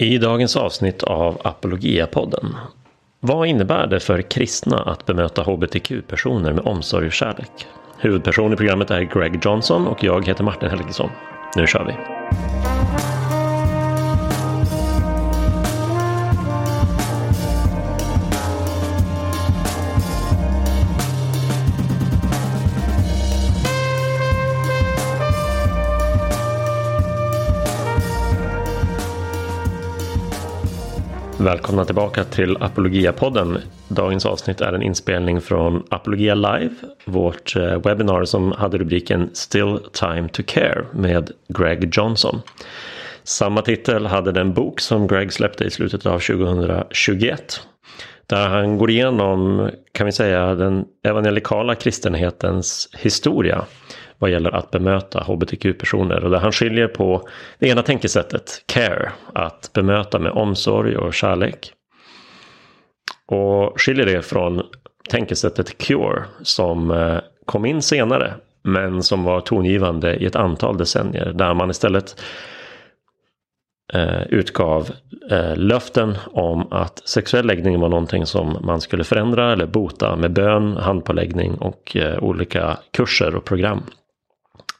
I dagens avsnitt av Apologia-podden. Vad innebär det för kristna att bemöta hbtq-personer med omsorg och kärlek? Huvudperson i programmet är Greg Johnson och jag heter Martin Helgesson. Nu kör vi! Välkomna tillbaka till Apologia-podden. Dagens avsnitt är en inspelning från Apologia Live, vårt eh, webbinar som hade rubriken Still Time to Care med Greg Johnson. Samma titel hade den bok som Greg släppte i slutet av 2021. Där han går igenom, kan vi säga, den evangelikala kristenhetens historia vad gäller att bemöta hbtq-personer. Och där han skiljer på det ena tänkesättet, care, att bemöta med omsorg och kärlek. Och skiljer det från tänkesättet cure som eh, kom in senare men som var tongivande i ett antal decennier där man istället eh, utgav eh, löften om att sexuell läggning var någonting som man skulle förändra eller bota med bön, handpåläggning och eh, olika kurser och program.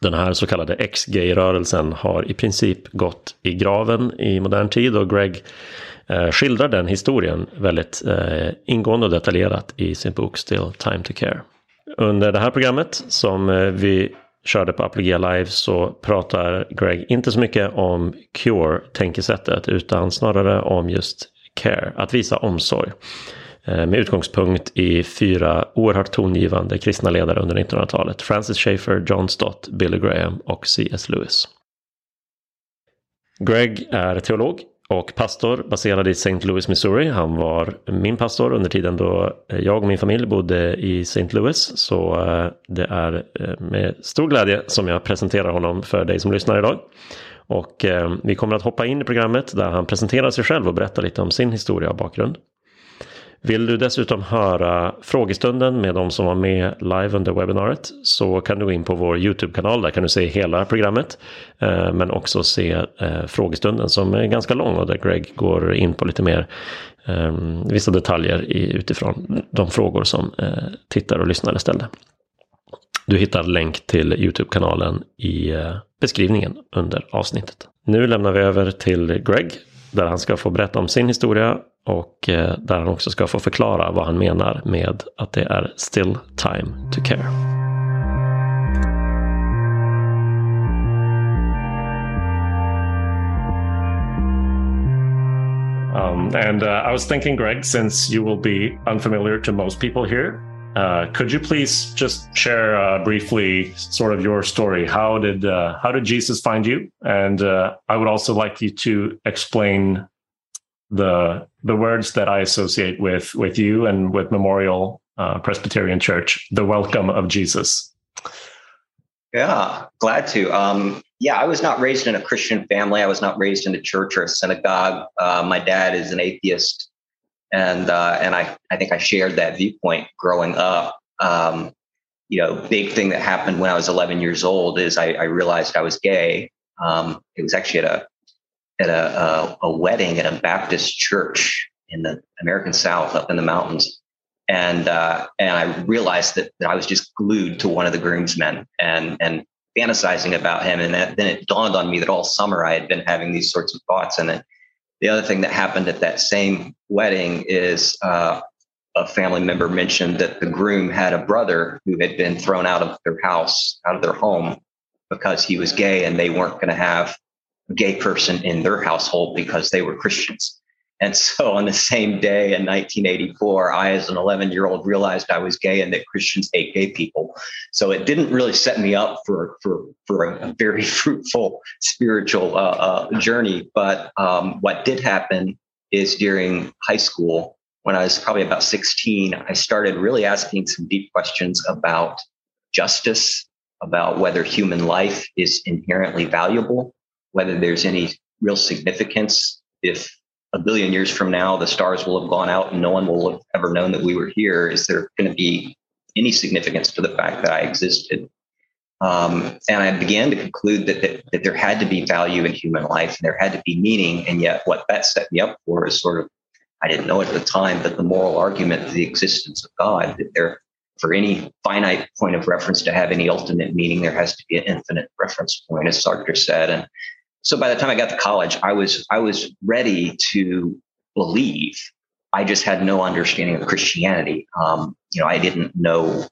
Den här så kallade ex-gay-rörelsen har i princip gått i graven i modern tid och Greg eh, skildrar den historien väldigt eh, ingående och detaljerat i sin bok Still Time to Care. Under det här programmet som eh, vi körde på Apologia Live så pratar Greg inte så mycket om cure-tänkesättet utan snarare om just care, att visa omsorg. Eh, med utgångspunkt i fyra oerhört tongivande kristna ledare under 1900-talet. Francis Schaeffer, John Stott, Billy Graham och C.S. Lewis. Greg är teolog och pastor baserad i St. Louis, Missouri. Han var min pastor under tiden då eh, jag och min familj bodde i St. Louis. Så eh, det är med stor glädje som jag presenterar honom för dig som lyssnar idag. Och vi kommer att hoppa in i programmet där han presenterar sig själv och berättar lite om sin historia och bakgrund. Vill du dessutom höra frågestunden med de som var med live under webbinariet så kan du gå in på vår YouTube-kanal. Där kan du se hela programmet. Eh, men också se eh, frågestunden som är ganska lång och där Greg går in på lite mer eh, vissa detaljer utifrån de frågor som tittare och lyssnare ställde. Du hittar länk till YouTube-kanalen i beskrivningen under avsnittet. Nu lämnar vi över till Greg där han ska få berätta om sin historia och eh, där han också ska få förklara vad han menar med att det är still time to care. Um, and uh, I was thinking, Greg, since you will be unfamiliar to most people here, uh, could you please just share uh, briefly sort of your story? How did uh, how did Jesus find you? And uh, I would also like you to explain the the words that I associate with with you and with Memorial uh, Presbyterian Church, the welcome of Jesus. Yeah, glad to. Um, yeah, I was not raised in a Christian family. I was not raised in a church or a synagogue. Uh, my dad is an atheist, and uh, and I I think I shared that viewpoint growing up. Um, you know, big thing that happened when I was 11 years old is I, I realized I was gay. Um, it was actually at a at a, a, a, wedding at a Baptist church in the American South up in the mountains. And, uh, and I realized that, that I was just glued to one of the groomsmen and, and fantasizing about him. And that, then it dawned on me that all summer I had been having these sorts of thoughts. And then the other thing that happened at that same wedding is uh, a family member mentioned that the groom had a brother who had been thrown out of their house, out of their home because he was gay and they weren't going to have gay person in their household because they were Christians. And so on the same day in 1984, I, as an 11 year old, realized I was gay and that Christians hate gay people. So it didn't really set me up for, for, for a very fruitful spiritual uh, uh, journey. But um, what did happen is during high school, when I was probably about 16, I started really asking some deep questions about justice, about whether human life is inherently valuable, whether there's any real significance if a billion years from now the stars will have gone out and no one will have ever known that we were here is there going to be any significance to the fact that i existed Um, and I began to conclude that, that, that there had to be value in human life and there had to be meaning. And yet, what that set me up for is sort of I didn't know at the time, but the moral argument for the existence of God that there for any finite point of reference to have any ultimate meaning, there has to be an infinite reference point, as Sartre said. And so by the time I got to college, I was I was ready to believe. I just had no understanding of Christianity. Um, you know, I didn't know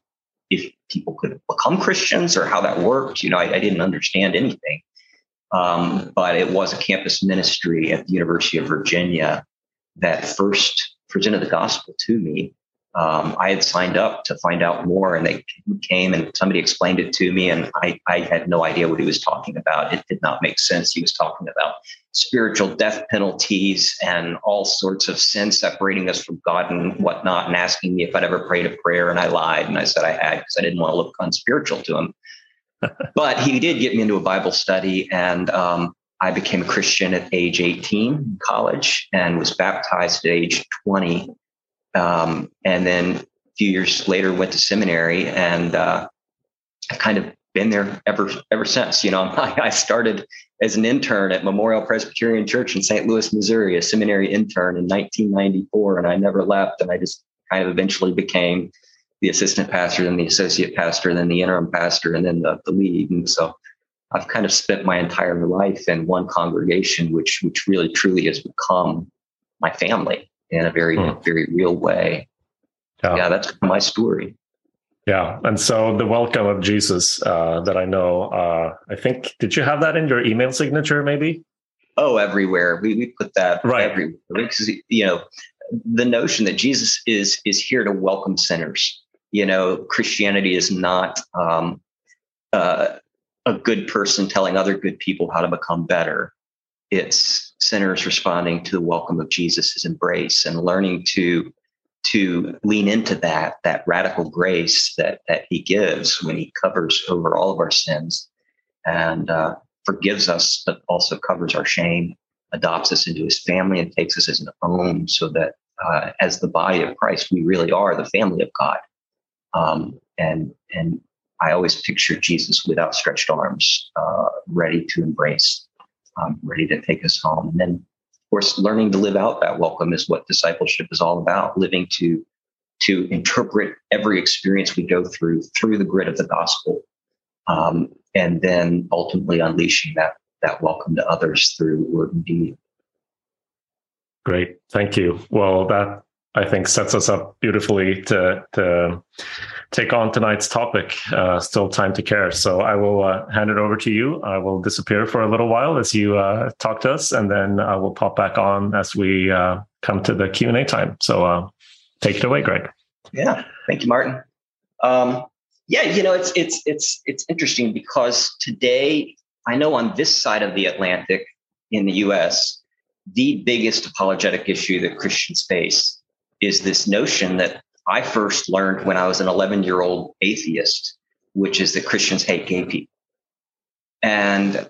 if people could become Christians or how that worked. You know, I, I didn't understand anything. Um, but it was a campus ministry at the University of Virginia that first presented the gospel to me um, I had signed up to find out more, and they came and somebody explained it to me, and I, I had no idea what he was talking about. It did not make sense. He was talking about spiritual death penalties and all sorts of sin separating us from God and whatnot, and asking me if I'd ever prayed a prayer, and I lied, and I said I had because I didn't want to look unspiritual to him. but he did get me into a Bible study, and um, I became a Christian at age 18 in college and was baptized at age 20 um, and then a few years later went to seminary and uh, I've kind of been there ever ever since. You know, I, started as an intern at Memorial Presbyterian Church in St. Louis, Missouri, a seminary intern in 1994, and I never left. And I just kind of eventually became the assistant pastor, then the associate pastor, then the interim pastor, and then the, the lead. And so I've kind of spent my entire life in one congregation, which which really truly has become my family in a very hmm. very real way. Yeah. yeah, that's my story. Yeah, and so the welcome of Jesus uh, that I know, uh, I think, did you have that in your email signature? Maybe. Oh, everywhere. We we put that right everywhere because you know the notion that Jesus is is here to welcome sinners. You know, Christianity is not um, uh, a good person telling other good people how to become better it's sinners responding to the welcome of Jesus' embrace and learning to to lean into that that radical grace that that he gives when he covers over all of our sins and uh, forgives us but also covers our shame adopts us into his family and takes us as an own so that uh, as the body of christ we really are the family of god. Um, and and i always picture jesus with outstretched arms uh, ready to embrace um, ready to take us home. And then, of course, learning to live out that welcome is what discipleship is all about. Living to to interpret every experience we go through through the grid of the gospel, um, and then ultimately unleashing that that welcome to others through word and deed. Great, thank you. Well, that I think sets us up beautifully to to take on tonight's topic. Uh, still time to care. So I will uh, hand it over to you. I will disappear for a little while as you uh, talk to us, and then I will pop back on as we uh, come to the Q and A time. So uh, take it away, Greg. Yeah, thank you, Martin. Um, yeah, you know it's it's it's it's interesting because today I know on this side of the Atlantic in the U.S. the biggest apologetic issue that Christians face is this notion that I first learned when I was an 11 year old atheist, which is that Christians hate gay people. And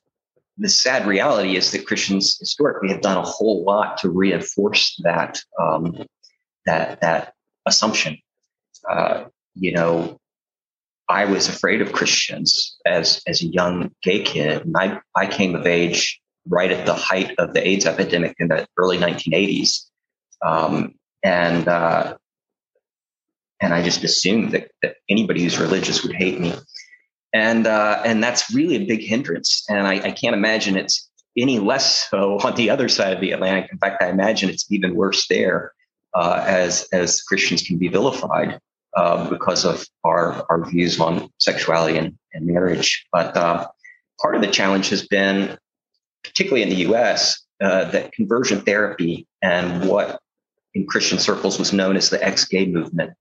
the sad reality is that Christians historically have done a whole lot to reinforce that um, that that assumption. Uh, you know, I was afraid of Christians as as a young gay kid, and I I came of age right at the height of the AIDS epidemic in the early 1980s, um, and uh, and I just assumed that, that anybody who's religious would hate me, and uh, and that's really a big hindrance. And I, I can't imagine it's any less so on the other side of the Atlantic. In fact, I imagine it's even worse there, uh, as as Christians can be vilified uh, because of our our views on sexuality and, and marriage. But uh, part of the challenge has been, particularly in the U.S., uh, that conversion therapy and what in Christian circles was known as the ex-gay movement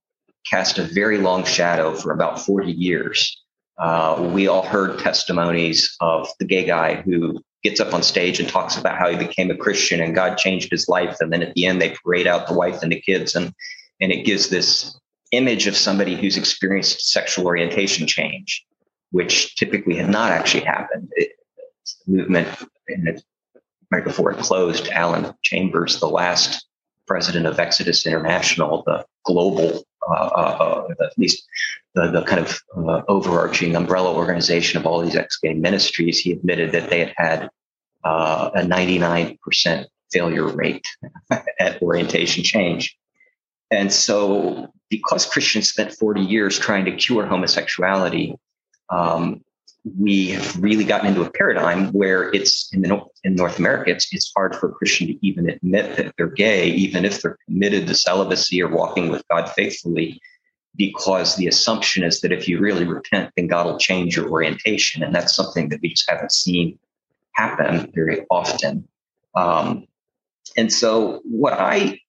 cast a very long shadow for about 40 years. Uh, we all heard testimonies of the gay guy who gets up on stage and talks about how he became a Christian and God changed his life. And then at the end, they parade out the wife and the kids, and and it gives this image of somebody who's experienced sexual orientation change, which typically had not actually happened. It, the movement, and it, right before it closed, Alan Chambers, the last president of Exodus International, the global, uh, uh, uh at least the, the kind of uh, overarching umbrella organization of all these ex-gay ministries, he admitted that they had had uh, a 99% failure rate at orientation change. And so, because Christians spent 40 years trying to cure homosexuality, um, we have really gotten into a paradigm where it's in, the, in North America, it's, it's hard for a Christian to even admit that they're gay, even if they're committed to celibacy or walking with God faithfully, because the assumption is that if you really repent, then God will change your orientation. And that's something that we just haven't seen happen very often. Um, and so, what I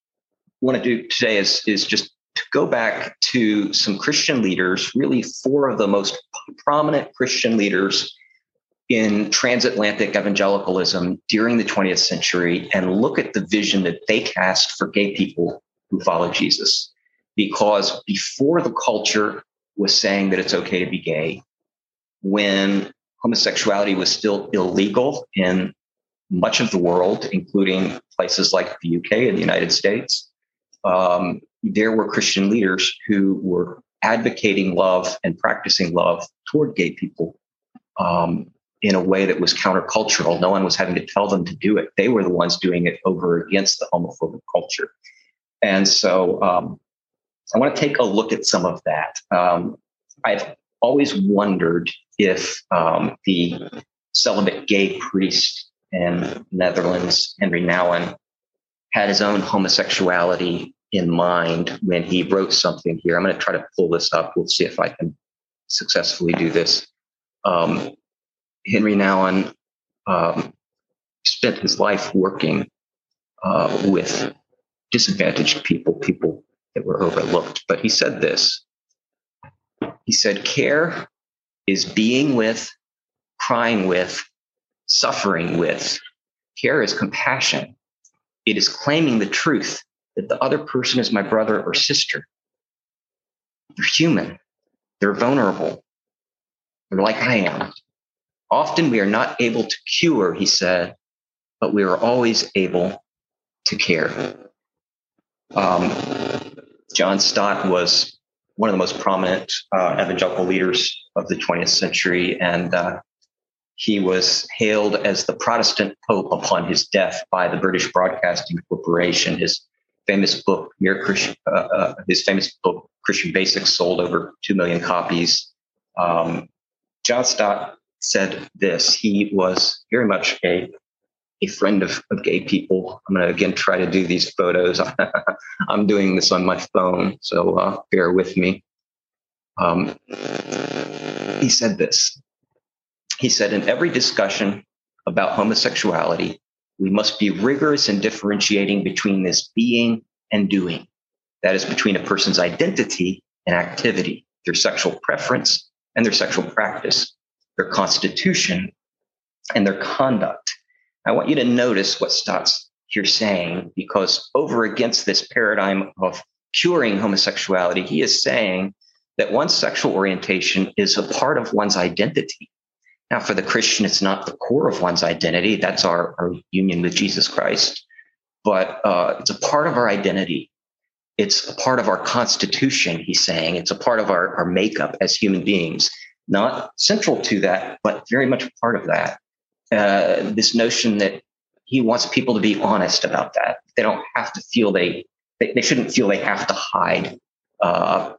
want to do today is, is just to go back to some Christian leaders, really four of the most prominent Christian leaders in transatlantic evangelicalism during the 20th century and look at the vision that they cast for gay people who follow Jesus. Because before the culture was saying that it's okay to be gay, when homosexuality was still illegal in much of the world, including places like the UK and the United States, um, there were Christian leaders who were advocating love and practicing love toward gay people um, in a way that was countercultural. No one was having to tell them to do it. They were the ones doing it over against the homophobic culture. And so um, I want to take a look at some of that. Um, I've always wondered if um, the celibate gay priest in Netherlands, Henry Nouwen, had his own homosexuality in mind when he wrote something here. I'm going to try to pull this up. We'll see if I can successfully do this. Um, Henri Nouwen um, spent his life working uh, with disadvantaged people, people that were overlooked. But he said this He said, Care is being with, crying with, suffering with. Care is compassion. It is claiming the truth that the other person is my brother or sister. They're human, they're vulnerable, they're like I am. Often we are not able to cure, he said, but we are always able to care. Um, John Stott was one of the most prominent uh, evangelical leaders of the 20th century, and uh, he was hailed as the Protestant Pope upon his death by the British Broadcasting Corporation. His famous book, Mere Christian, uh, uh, his famous book, Christian Basics, sold over 2 million copies. Um, John Stott said this. He was very much a, a friend of, of gay people. I'm going to again try to do these photos. I'm doing this on my phone, so uh, bear with me. Um, he said this. He said, in every discussion about homosexuality, we must be rigorous in differentiating between this being and doing. That is between a person's identity and activity, their sexual preference and their sexual practice, their constitution and their conduct. I want you to notice what Stott's here saying, because over against this paradigm of curing homosexuality, he is saying that one's sexual orientation is a part of one's identity. Now, for the Christian, it's not the core of one's identity. That's our, our union with Jesus Christ. But uh, it's a part of our identity. It's a part of our constitution, he's saying. It's a part of our, our makeup as human beings. Not central to that, but very much part of that. Uh, this notion that he wants people to be honest about that. They don't have to feel they, they, they shouldn't feel they have to hide uh,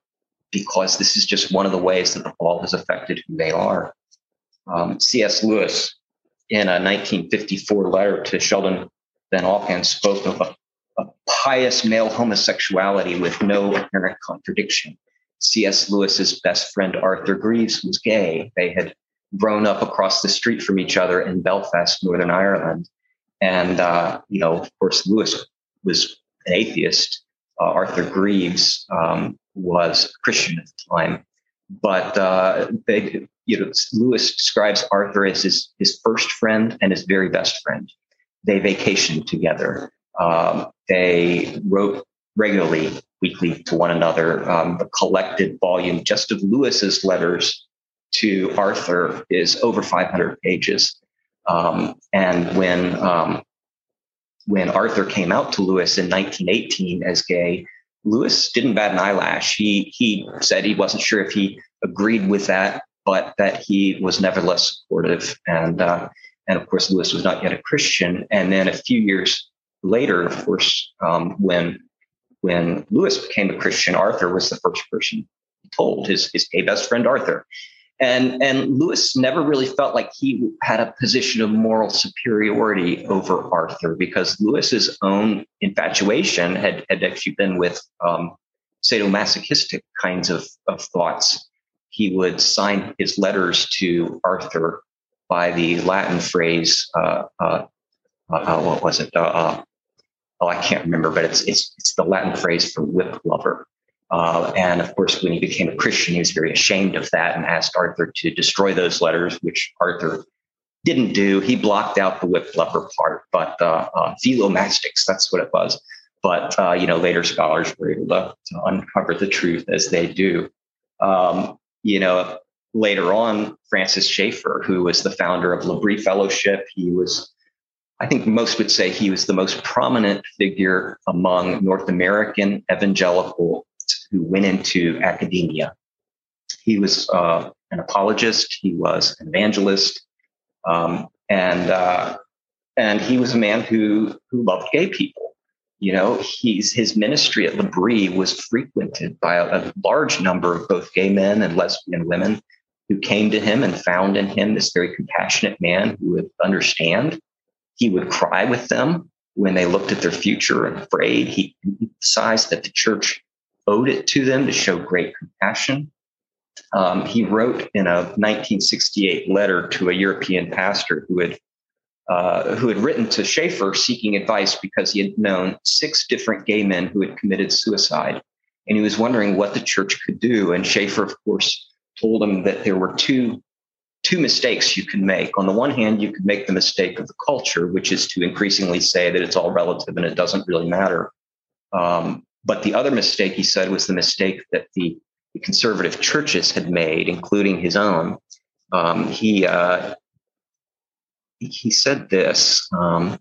because this is just one of the ways that the fall has affected who they are. Um, C.S. Lewis, in a 1954 letter to Sheldon Vanauken, spoke of a, a pious male homosexuality with no apparent contradiction. C.S. Lewis's best friend Arthur Greeves was gay. They had grown up across the street from each other in Belfast, Northern Ireland. And, uh, you know, of course, Lewis was an atheist. Uh, Arthur Greeves um, was a Christian at the time. But uh, they, you know, Lewis describes Arthur as his, his first friend and his very best friend. They vacationed together. Um, they wrote regularly, weekly to one another. Um, the collected volume just of Lewis's letters to Arthur is over 500 pages. Um, and when um, when Arthur came out to Lewis in 1918 as gay, Lewis didn't bat an eyelash. He he said he wasn't sure if he agreed with that, but that he was nevertheless supportive. And uh, and of course, Lewis was not yet a Christian. And then a few years later, of course, um, when when Lewis became a Christian, Arthur was the first person he told his his gay best friend Arthur. And, and Lewis never really felt like he had a position of moral superiority over Arthur because Lewis's own infatuation had, had actually been with um, sadomasochistic kinds of, of thoughts. He would sign his letters to Arthur by the Latin phrase, uh, uh, uh, what was it? Uh, uh, oh, I can't remember, but it's, it's, it's the Latin phrase for whip lover. Uh, and of course, when he became a Christian, he was very ashamed of that and asked Arthur to destroy those letters, which Arthur didn't do. He blocked out the whip lover part, but uh, uh, Philomastix, that's what it was. But, uh, you know, later scholars were able to, to, uncover the truth as they do. Um, you know, later on, Francis Schaeffer, who was the founder of L'Abri Fellowship, he was I think most would say he was the most prominent figure among North American evangelical who went into academia. He was uh, an apologist, he was an evangelist, um, and uh, and he was a man who who loved gay people. You know, he's his ministry at L'Abri was frequented by a, a large number of both gay men and lesbian women who came to him and found in him this very compassionate man who would understand. He would cry with them when they looked at their future and afraid. He emphasized that the church owed it to them to show great compassion. Um, he wrote in a 1968 letter to a European pastor who had uh, who had written to Schaeffer seeking advice because he had known six different gay men who had committed suicide, and he was wondering what the church could do. And Schaeffer, of course, told him that there were two two mistakes you can make. On the one hand, you could make the mistake of the culture, which is to increasingly say that it's all relative and it doesn't really matter. Um, but the other mistake he said was the mistake that the, the conservative churches had made, including his own. Um, he uh, he said this um,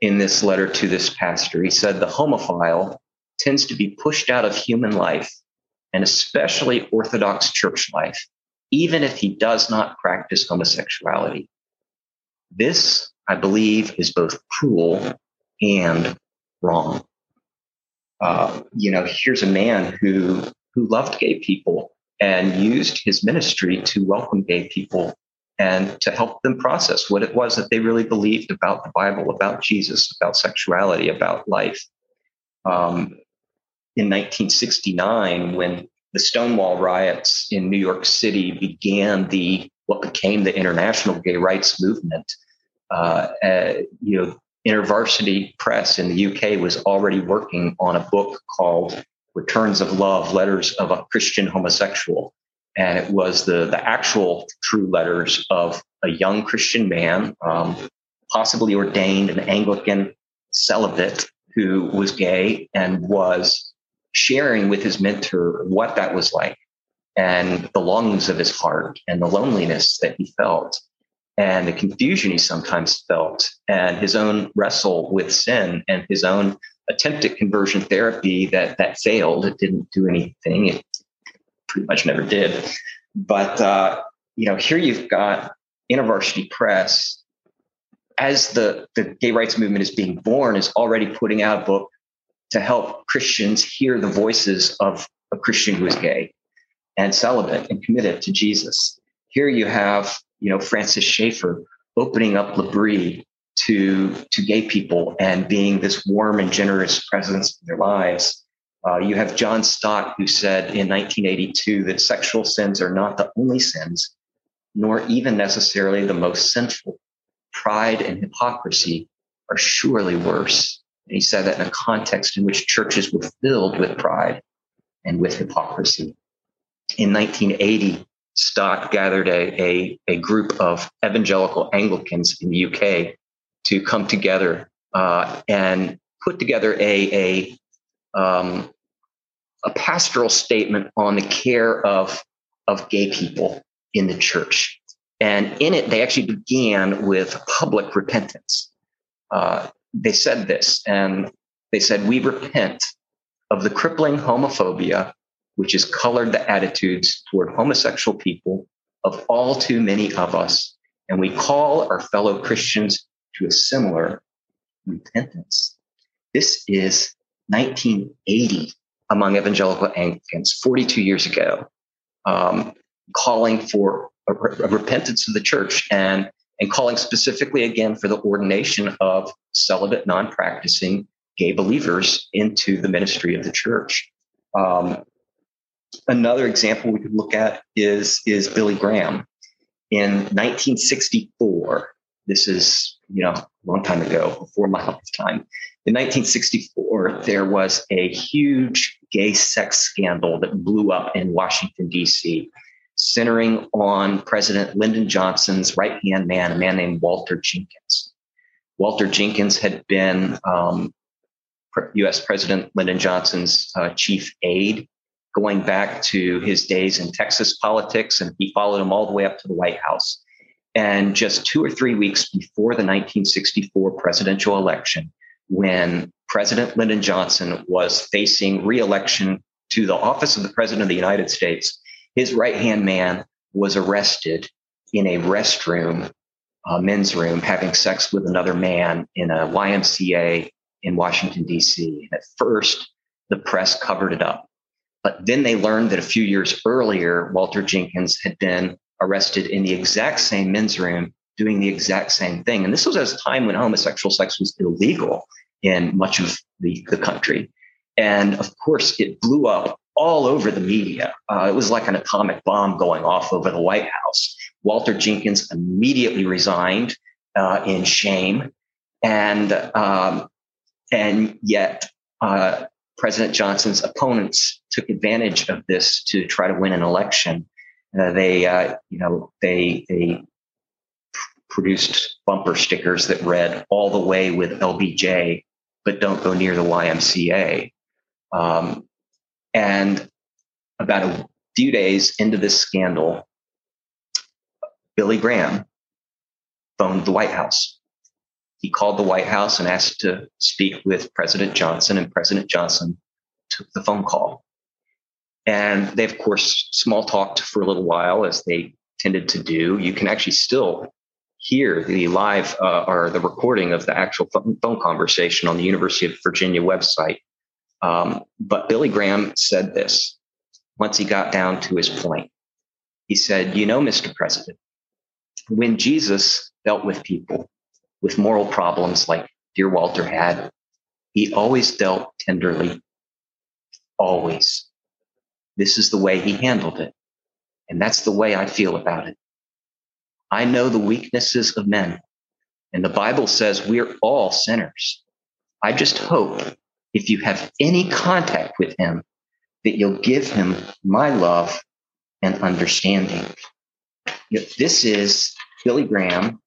in this letter to this pastor. He said the homophile tends to be pushed out of human life, and especially Orthodox church life, even if he does not practice homosexuality. This, I believe, is both cruel and wrong. Uh, you know, here's a man who who loved gay people and used his ministry to welcome gay people and to help them process what it was that they really believed about the Bible, about Jesus, about sexuality, about life. Um, in 1969, when the Stonewall riots in New York City began the what became the international gay rights movement, uh, uh, you know, InterVarsity Press in the UK was already working on a book called Returns of Love Letters of a Christian Homosexual. And it was the, the actual true letters of a young Christian man, um, possibly ordained an Anglican celibate who was gay and was sharing with his mentor what that was like and the longings of his heart and the loneliness that he felt and the confusion he sometimes felt and his own wrestle with sin and his own attempt at conversion therapy that that failed. It didn't do anything. It pretty much never did. But uh, you know here you've got InterVarsity Press as the the gay rights movement is being born is already putting out a book to help christians hear the voices of a christian who is gay and celibate and committed to jesus. Here you have you know, Francis Schaeffer opening up L'Abri to to gay people and being this warm and generous presence in their lives. Uh, you have John Stott, who said in 1982 that sexual sins are not the only sins, nor even necessarily the most sinful. Pride and hypocrisy are surely worse. And he said that in a context in which churches were filled with pride and with hypocrisy. In 1980, Stott gathered a, a, a, group of evangelical Anglicans in the UK to come together uh, and put together a, a, um, a pastoral statement on the care of, of gay people in the church. And in it, they actually began with public repentance. Uh, they said this, and they said, We repent of the crippling homophobia which has colored the attitudes toward homosexual people of all too many of us. And we call our fellow Christians to a similar repentance. This is 1980 among evangelical Anglicans, 42 years ago, um, calling for a, a repentance of the church and, and calling specifically again for the ordination of celibate, non practicing gay believers into the ministry of the church. Um, another example we could look at is, is Billy Graham. In 1964, this is you know a long time ago, before my lifetime. In 1964, there was a huge gay sex scandal that blew up in Washington D.C., centering on President Lyndon Johnson's right hand man, a man named Walter Jenkins. Walter Jenkins had been um, U.S. President Lyndon Johnson's uh, chief aide going back to his days in Texas politics, and he followed him all the way up to the White House. And just two or three weeks before the 1964 presidential election, when President Lyndon Johnson was facing reelection to the office of the President of the United States, his right hand man was arrested in a restroom, a men's room, having sex with another man in a YMCA in Washington, D.C. At first, the press covered it up. But then they learned that a few years earlier, Walter Jenkins had been arrested in the exact same men's room doing the exact same thing. And this was at a time when homosexual sex was illegal in much of the, the country. And of course, it blew up all over the media. Uh, it was like an atomic bomb going off over the White House. Walter Jenkins immediately resigned uh, in shame. And, um, and yet, uh, President Johnson's opponents took advantage of this to try to win an election. Uh, they, uh, you know, they they produced bumper stickers that read "All the way with LBJ, but don't go near the YMCA." Um, and about a few days into this scandal, Billy Graham phoned the White House he called the White House and asked to speak with President Johnson, and President Johnson took the phone call. And they, of course, small talked for a little while, as they tended to do. You can actually still hear the live uh, or the recording of the actual phone conversation on the University of Virginia website. Um, but Billy Graham said this once he got down to his point. He said, You know, Mr. President, when Jesus dealt with people, with moral problems like dear Walter had, he always dealt tenderly. Always. This is the way he handled it. And that's the way I feel about it. I know the weaknesses of men. And the Bible says we're all sinners. I just hope if you have any contact with him, that you'll give him my love and understanding. This is Billy Graham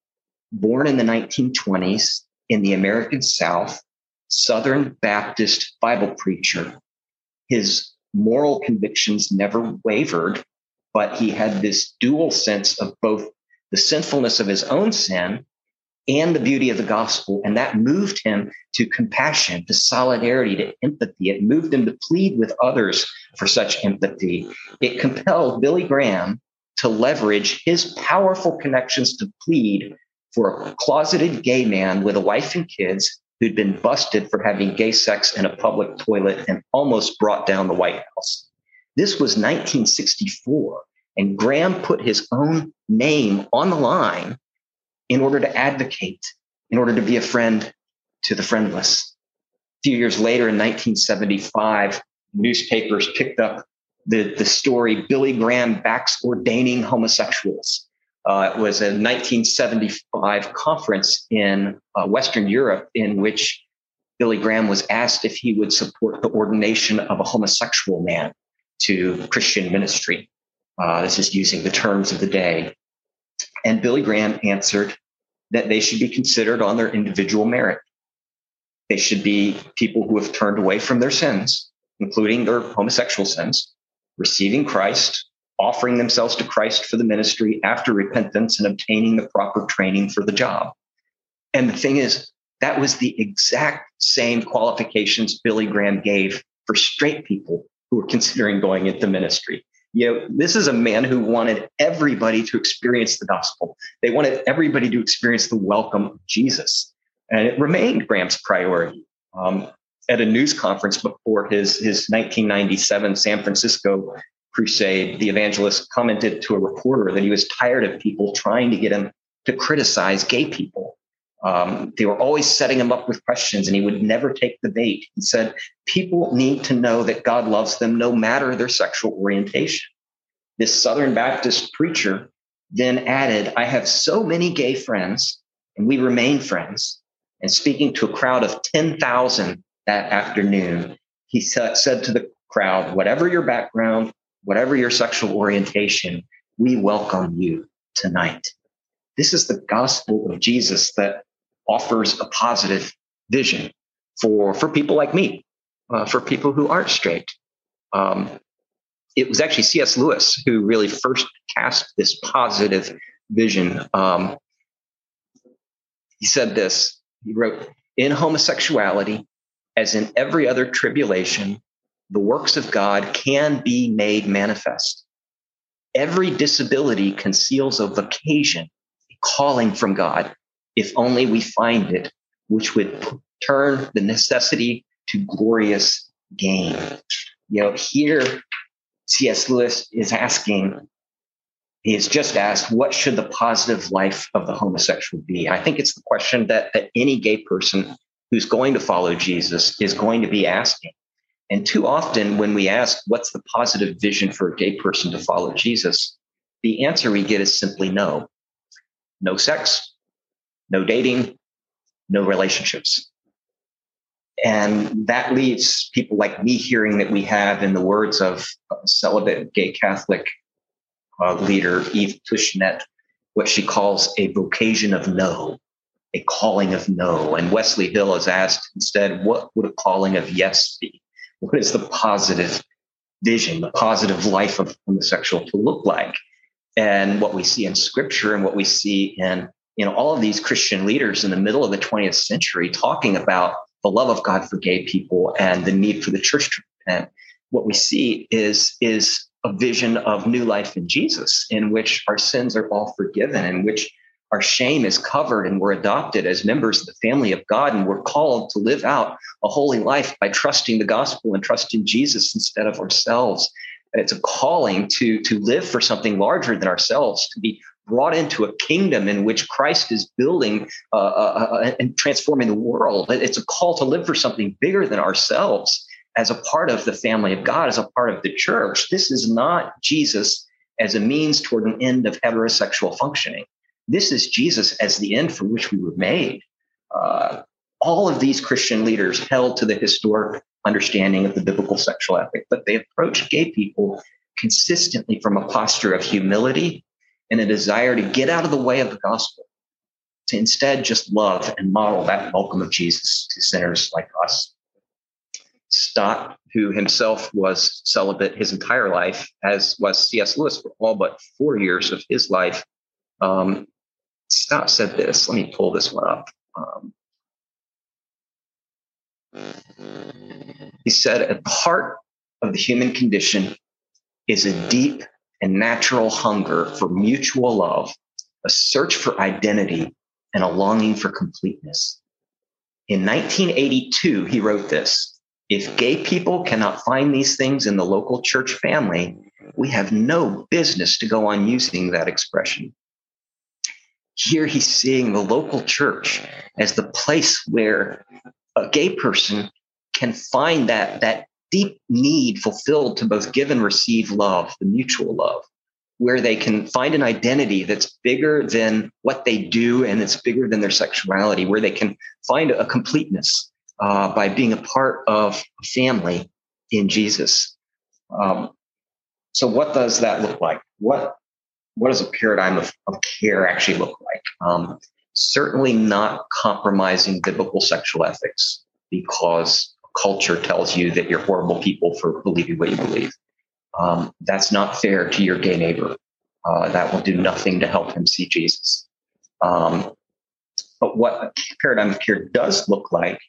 born in the 1920s in the American South, Southern Baptist Bible preacher. His moral convictions never wavered, but he had this dual sense of both the sinfulness of his own sin and the beauty of the gospel. And that moved him to compassion, to solidarity, to empathy. It moved him to plead with others for such empathy. It compelled Billy Graham to leverage his powerful connections to plead for a closeted gay man with a wife and kids who'd been busted for having gay sex in a public toilet and almost brought down the White House. This was 1964, and Graham put his own name on the line in order to advocate, in order to be a friend to the friendless. A few years later, in 1975, newspapers picked up the, the story Billy Graham backs ordaining homosexuals. Uh, it was a 1975 conference in uh, Western Europe in which Billy Graham was asked if he would support the ordination of a homosexual man to Christian ministry. Uh, this is using the terms of the day. And Billy Graham answered that they should be considered on their individual merit. They should be people who have turned away from their sins, including their homosexual sins, receiving Christ, offering themselves to Christ for the ministry after repentance and obtaining the proper training for the job. And the thing is, that was the exact same qualifications Billy Graham gave for straight people who were considering going into ministry. You know, this is a man who wanted everybody to experience the gospel. They wanted everybody to experience the welcome of Jesus. And it remained Graham's priority. Um, at a news conference before his, his 1997 San Francisco crusade, the evangelist commented to a reporter that he was tired of people trying to get him to criticize gay people. Um, they were always setting him up with questions and he would never take the bait. He said, People need to know that God loves them no matter their sexual orientation. This Southern Baptist preacher then added, I have so many gay friends and we remain friends. And speaking to a crowd of 10,000 that afternoon, he said to the crowd, Whatever your background, whatever your sexual orientation, we welcome you tonight. This is the gospel of Jesus that offers a positive vision for, for people like me, uh, for people who aren't straight. Um, it was actually C.S. Lewis who really first cast this positive vision. Um, he said this he wrote, In homosexuality, as in every other tribulation, the works of God can be made manifest. Every disability conceals a vocation, a calling from God, if only we find it, which would turn the necessity to glorious gain. You know, here C.S. Lewis is asking, he has just asked, what should the positive life of the homosexual be? I think it's the question that, that any gay person who's going to follow Jesus is going to be asking. And too often, when we ask, what's the positive vision for a gay person to follow Jesus? The answer we get is simply no. No sex, no dating, no relationships. And that leaves people like me hearing that we have, in the words of celibate gay Catholic uh, leader Eve Tushnet, what she calls a vocation of no, a calling of no. And Wesley Hill has asked instead, what would a calling of yes be? What is the positive vision, the positive life of homosexual to look like? And what we see in scripture and what we see in you know all of these christian leaders in the middle of the 20th century talking about the love of god for gay people and the need for the church to repent what we see is is a vision of new life in jesus in which our sins are all forgiven in which our shame is covered and we're adopted as members of the family of god and we're called to live out a holy life by trusting the gospel and trusting jesus instead of ourselves it's a calling to to live for something larger than ourselves to be brought into a kingdom in which Christ is building uh, uh, uh, and transforming the world. It's a call to live for something bigger than ourselves as a part of the family of God, as a part of the church. This is not Jesus as a means toward an end of heterosexual functioning. This is Jesus as the end for which we were made. Uh, all of these Christian leaders held to the historic understanding of the biblical sexual ethic, but they approached gay people consistently from a posture of humility and a desire to get out of the way of the gospel, to instead just love and model that welcome of Jesus to sinners like us. Stott, who himself was celibate his entire life, as was C.S. Lewis for all but four years of his life, um, Stott said this. Let me pull this one up. Um, he said, At the heart of the human condition is a deep and natural hunger for mutual love, a search for identity, and a longing for completeness. In 1982, he wrote this If gay people cannot find these things in the local church family, we have no business to go on using that expression. Here he's seeing the local church as the place where a gay person can find that, that deep need fulfilled to both give and receive love, the mutual love, where they can find an identity that's bigger than what they do and it's bigger than their sexuality, where they can find a completeness uh, by being a part of family in Jesus. Um, so, what does that look like? What what does a paradigm of, of care actually look like? Um, certainly not compromising biblical sexual ethics because culture tells you that you're horrible people for believing what you believe. Um, that's not fair to your gay neighbor. Uh, that will do nothing to help him see Jesus. Um, but what paradigm of care does look like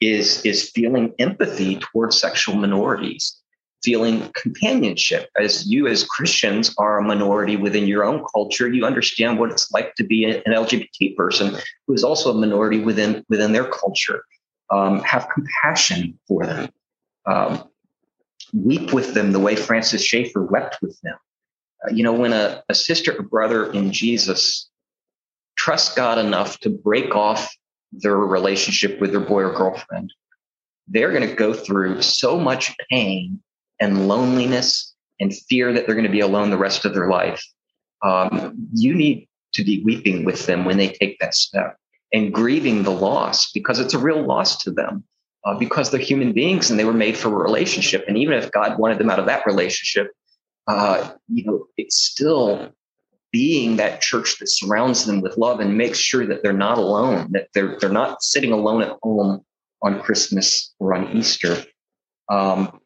is, is feeling empathy towards sexual minorities, feeling companionship. As you, as Christians, are a minority within your own culture, you understand what it's like to be an LGBT person who is also a minority within, within their culture. Um, have compassion for them. Um, weep with them the way Francis Schaeffer wept with them. Uh, you know, when a, a sister or brother in Jesus trusts God enough to break off their relationship with their boy or girlfriend, they're going to go through so much pain and loneliness and fear that they're going to be alone the rest of their life. Um, you need to be weeping with them when they take that step and grieving the loss because it's a real loss to them uh, because they're human beings and they were made for a relationship. And even if God wanted them out of that relationship, uh, you know, it's still being that church that surrounds them with love and makes sure that they're not alone, that they're they're not sitting alone at home on Christmas or on Easter. Um,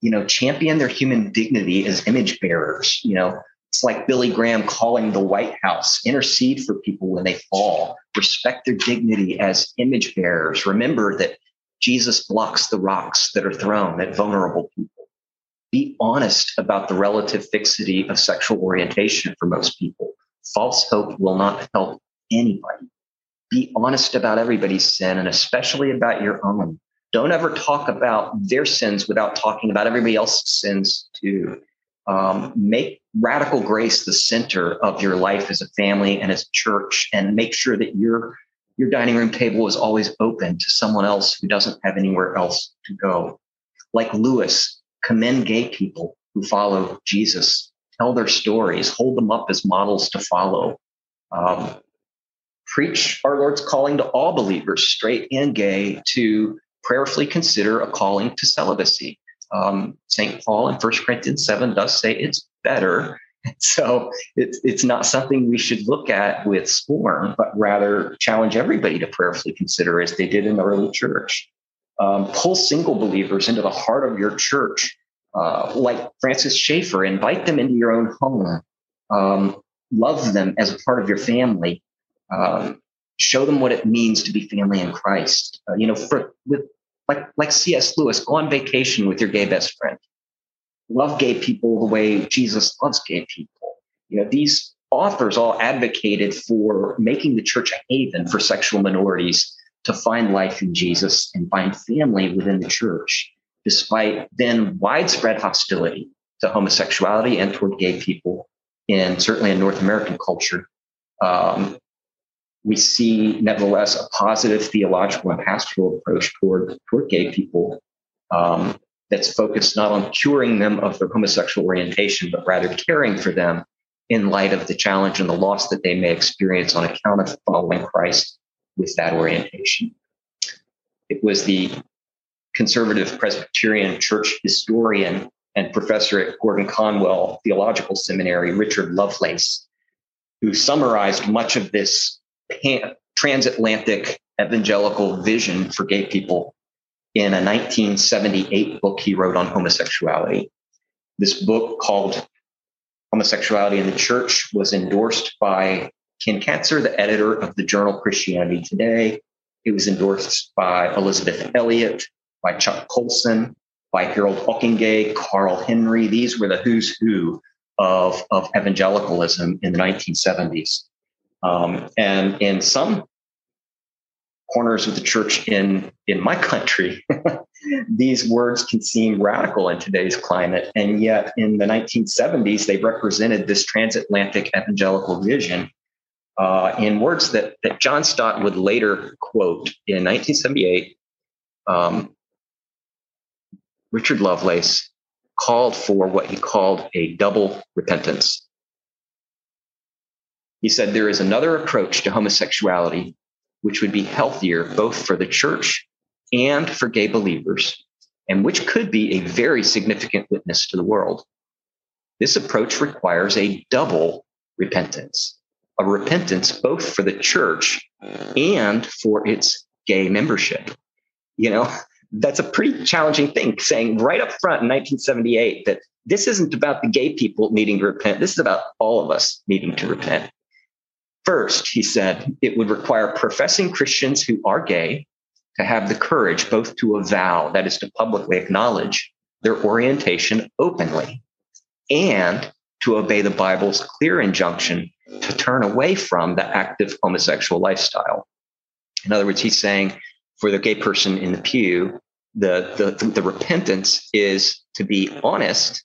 you know, champion their human dignity as image bearers. You know, it's like Billy Graham calling the White House, intercede for people when they fall, respect their dignity as image bearers. Remember that Jesus blocks the rocks that are thrown at vulnerable people. Be honest about the relative fixity of sexual orientation for most people. False hope will not help anybody. Be honest about everybody's sin and especially about your own. Don't ever talk about their sins without talking about everybody else's sins too. Um, make radical grace the center of your life as a family and as a church, and make sure that your your dining room table is always open to someone else who doesn't have anywhere else to go. Like Lewis, commend gay people who follow Jesus, tell their stories, hold them up as models to follow. Um, preach our Lord's calling to all believers, straight and gay, to prayerfully consider a calling to celibacy. Um, St. Paul in 1 Corinthians 7 does say it's better. So it's, it's not something we should look at with scorn, but rather challenge everybody to prayerfully consider as they did in the early church. Um, pull single believers into the heart of your church, uh, like Francis Schaeffer, invite them into your own home. Um, love them as a part of your family. Um, show them what it means to be family in Christ. Uh, you know, for, with like like C.S. Lewis, go on vacation with your gay best friend. Love gay people the way Jesus loves gay people. You know, these authors all advocated for making the church a haven for sexual minorities to find life in Jesus and find family within the church, despite then widespread hostility to homosexuality and toward gay people, and certainly in North American culture. Um, we see, nevertheless, a positive theological and pastoral approach toward, toward gay people um, that's focused not on curing them of their homosexual orientation, but rather caring for them in light of the challenge and the loss that they may experience on account of following Christ with that orientation. It was the conservative Presbyterian church historian and professor at Gordon Conwell Theological Seminary, Richard Lovelace, who summarized much of this pan- transatlantic evangelical vision for gay people in a 1978 book he wrote on homosexuality. This book called Homosexuality in the Church was endorsed by Ken Kantzer, the editor of the journal Christianity Today. It was endorsed by Elisabeth Elliot, by Chuck Colson, by Harold Ockenga, Carl Henry. These were the who's who of, of evangelicalism in the 1970s. Um, and in some corners of the church in, in my country, these words can seem radical in today's climate. And yet in the 1970s, they represented this transatlantic evangelical vision uh, in words that, that John Stott would later quote in 1978. Um, Richard Lovelace called for what he called a double repentance. He said there is another approach to homosexuality which would be healthier both for the church and for gay believers, and which could be a very significant witness to the world. This approach requires a double repentance, a repentance both for the church and for its gay membership. You know, that's a pretty challenging thing saying right up front in 1978 that this isn't about the gay people needing to repent. This is about all of us needing to repent. First, he said, it would require professing Christians who are gay to have the courage both to avow, that is, to publicly acknowledge their orientation openly, and to obey the Bible's clear injunction to turn away from the active homosexual lifestyle. In other words, he's saying for the gay person in the pew, the, the, the repentance is to be honest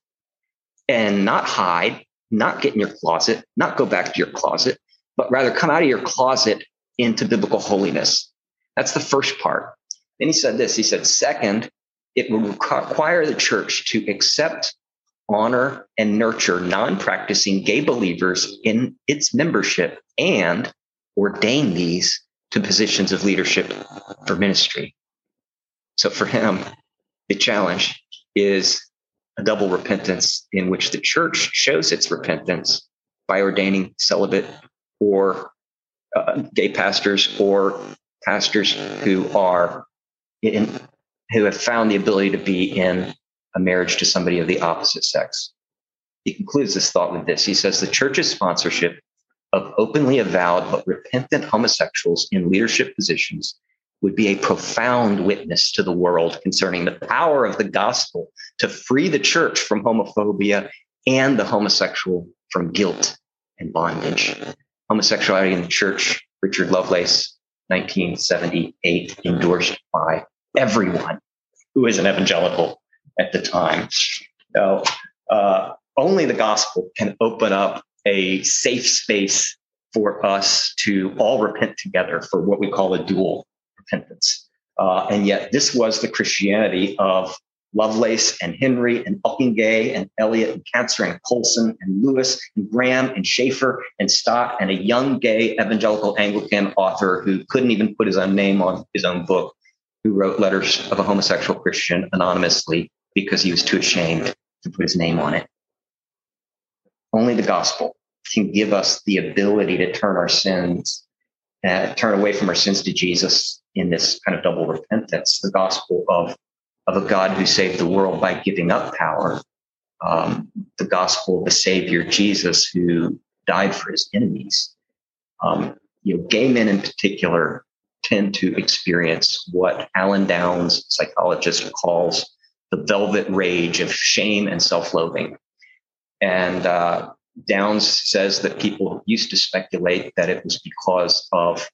and not hide, not get in your closet, not go back to your closet, but rather come out of your closet into biblical holiness. That's the first part. Then he said this he said, second, it will require the church to accept, honor, and nurture non practicing gay believers in its membership and ordain these to positions of leadership for ministry. So for him, the challenge is a double repentance in which the church shows its repentance by ordaining celibate or uh, gay pastors or pastors who are in, who have found the ability to be in a marriage to somebody of the opposite sex. He concludes this thought with this. He says the church's sponsorship of openly avowed but repentant homosexuals in leadership positions would be a profound witness to the world concerning the power of the gospel to free the church from homophobia and the homosexual from guilt and bondage. Homosexuality in the Church, Richard Lovelace, 1978, endorsed by everyone who is an evangelical at the time. So, uh, only the gospel can open up a safe space for us to all repent together for what we call a dual repentance. Uh, and yet, this was the Christianity of Lovelace and Henry and Buckingay and Elliot and Kantzer and Colson and Lewis and Graham and Schaeffer and Stott and a young gay evangelical Anglican author who couldn't even put his own name on his own book, who wrote letters of a homosexual Christian anonymously because he was too ashamed to put his name on it. Only the gospel can give us the ability to turn our sins, uh, turn away from our sins to Jesus in this kind of double repentance, the gospel of of a God who saved the world by giving up power, um, the gospel of the Savior Jesus who died for his enemies. Um, you know, gay men in particular tend to experience what Alan Downs, psychologist, calls the velvet rage of shame and self-loathing. And uh, Downs says that people used to speculate that it was because of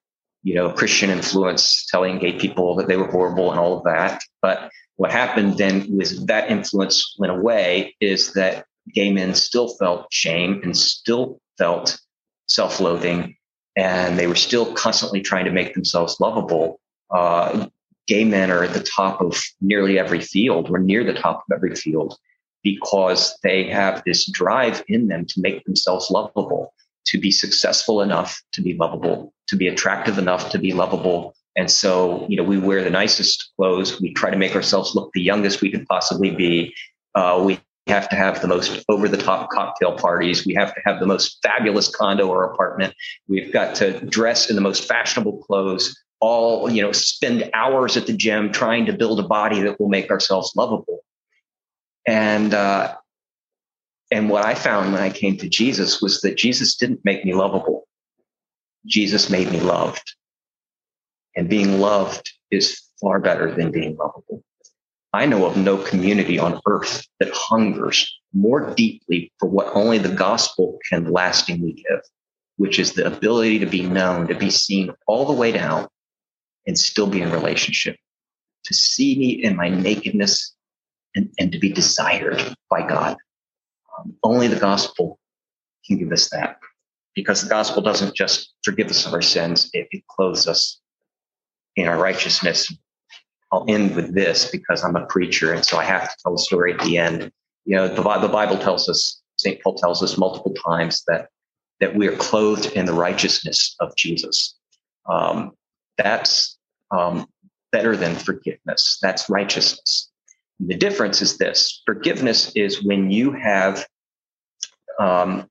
you know Christian influence telling gay people that they were horrible and all of that. But what happened then was that influence went away is that gay men still felt shame and still felt self-loathing and they were still constantly trying to make themselves lovable uh, gay men are at the top of nearly every field or near the top of every field because they have this drive in them to make themselves lovable to be successful enough to be lovable to be attractive enough to be lovable and so, you know, we wear the nicest clothes. We try to make ourselves look the youngest we could possibly be. Uh, we have to have the most over the top cocktail parties. We have to have the most fabulous condo or apartment. We've got to dress in the most fashionable clothes, all, you know, spend hours at the gym trying to build a body that will make ourselves lovable. And, uh, and what I found when I came to Jesus was that Jesus didn't make me lovable. Jesus made me loved. And being loved is far better than being lovable. I know of no community on earth that hungers more deeply for what only the gospel can lastingly give, which is the ability to be known, to be seen all the way down and still be in relationship, to see me in my nakedness and, and to be desired by God. Um, only the gospel can give us that because the gospel doesn't just forgive us of our sins, it, it clothes us in our righteousness. I'll end with this because I'm a preacher, and so I have to tell a story at the end. You know, the, the Bible tells us, St. Paul tells us multiple times that that we are clothed in the righteousness of Jesus. Um, that's um, better than forgiveness. That's righteousness. The difference is this: forgiveness is when you have um,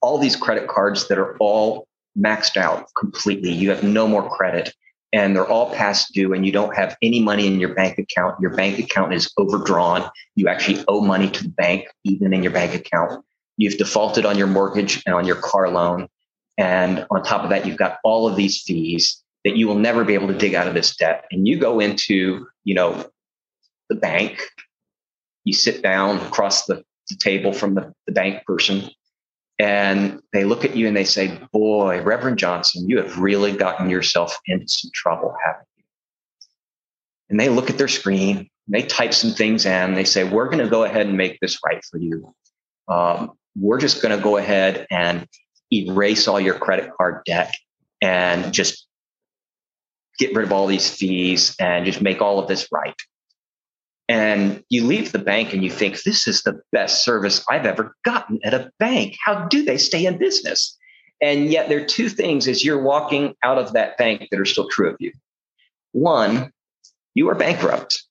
all these credit cards that are all maxed out completely. You have no more credit and they're all past due and you don't have any money in your bank account. Your bank account is overdrawn. You actually owe money to the bank, even in your bank account. You've defaulted on your mortgage and on your car loan. And on top of that, you've got all of these fees that you will never be able to dig out of this debt. And you go into, you know, the bank, you sit down across the, the table from the, the bank person and they look at you and they say, Boy, Reverend Johnson, you have really gotten yourself into some trouble, haven't you? And they look at their screen, they type some things in, they say, We're going to go ahead and make this right for you. Um, we're just going to go ahead and erase all your credit card debt and just get rid of all these fees and just make all of this right. And you leave the bank and you think, this is the best service I've ever gotten at a bank. How do they stay in business? And yet, there are two things as you're walking out of that bank that are still true of you. One, you are bankrupt.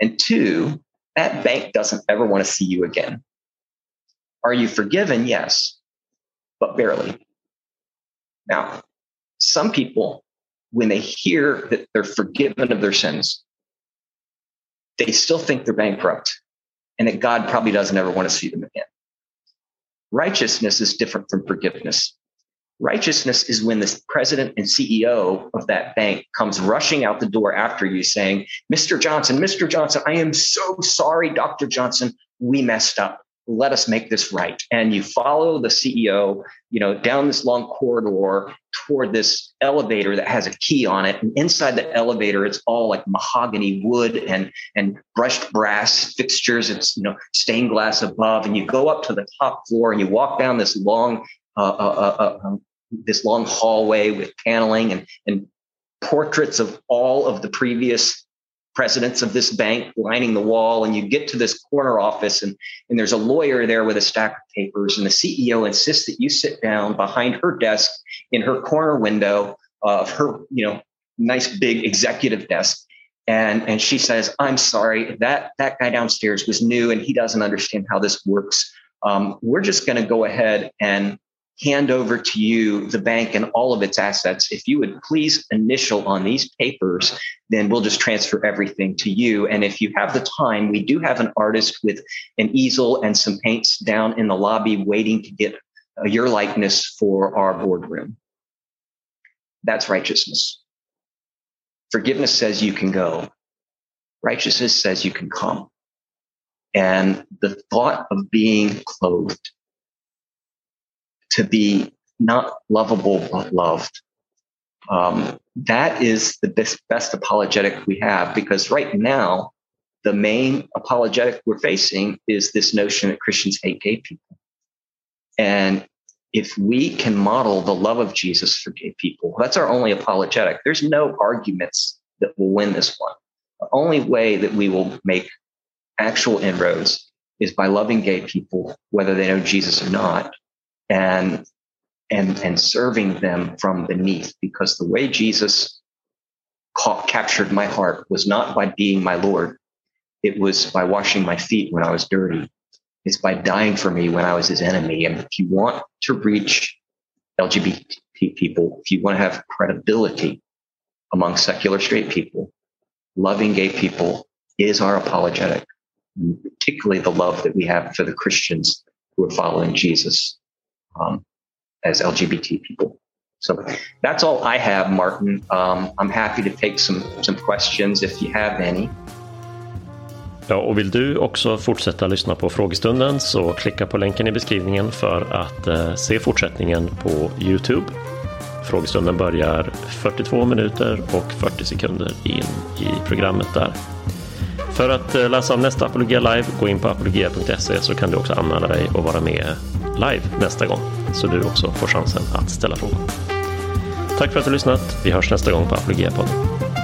And two, that bank doesn't ever want to see you again. Are you forgiven? Yes, but barely. Now, some people, when they hear that they're forgiven of their sins, they still think they're bankrupt and that God probably doesn't ever want to see them again. Righteousness is different from forgiveness. Righteousness is when the president and CEO of that bank comes rushing out the door after you saying, Mr. Johnson, Mr. Johnson, I am so sorry, Dr. Johnson, we messed up let us make this right. And you follow the ceo you know down this long corridor toward this elevator that has a key on it. And inside the elevator it's all like mahogany wood and and brushed brass fixtures. It's you know stained glass above. And you go up to the top floor and you walk down this long uh, uh, uh, uh um, this long hallway with paneling and and portraits of all of the previous presidents of this bank lining the wall and you get to this corner office and, and there's a lawyer there with a stack of papers and the ceo insists that you sit down behind her desk in her corner window of her you know nice big executive desk. And and she says i'm sorry that that guy downstairs was new and he doesn't understand how this works. Um, we're just going to go ahead and hand over to you the bank and all of its assets. If you would please initial on these papers, then we'll just transfer everything to you. And if you have the time, we do have an artist with an easel and some paints down in the lobby waiting to get uh, your likeness for our boardroom. That's righteousness. Forgiveness says you can go. Righteousness says you can come. And the thought of being clothed to be not lovable but loved. Um, that is the best, best apologetic we have because right now, the main apologetic we're facing is this notion that Christians hate gay people. And if we can model the love of Jesus for gay people, that's our only apologetic. There's no arguments that will win this one. The only way that we will make actual inroads is by loving gay people, whether they know Jesus or not, and and and serving them from beneath because the way jesus ca- captured my heart was not by being my lord. It was by washing my feet when i was dirty. It's by dying for me when i was his enemy. And if you want to reach lgbt people if you want to have credibility among secular straight people loving gay people is our apologetic particularly the love that we have for the christians who are following jesus um, as LGBT people. So that's all I have, Martin. Um, I'm happy to take some, some questions if you have any. Ja, och vill du också fortsätta lyssna på frågestunden så klicka på länken i beskrivningen för att eh, se fortsättningen på Youtube. Frågestunden börjar 42 minuter och 40 sekunder in i programmet där. För att eh, läsa om nästa Apologia Live, gå in på apologia.se så kan du också anmäla dig och vara med live nästa gång. Så du också får chansen att ställa frågor. Tack för att du lyssnat. Vi hörs nästa gång på Apologia-podden.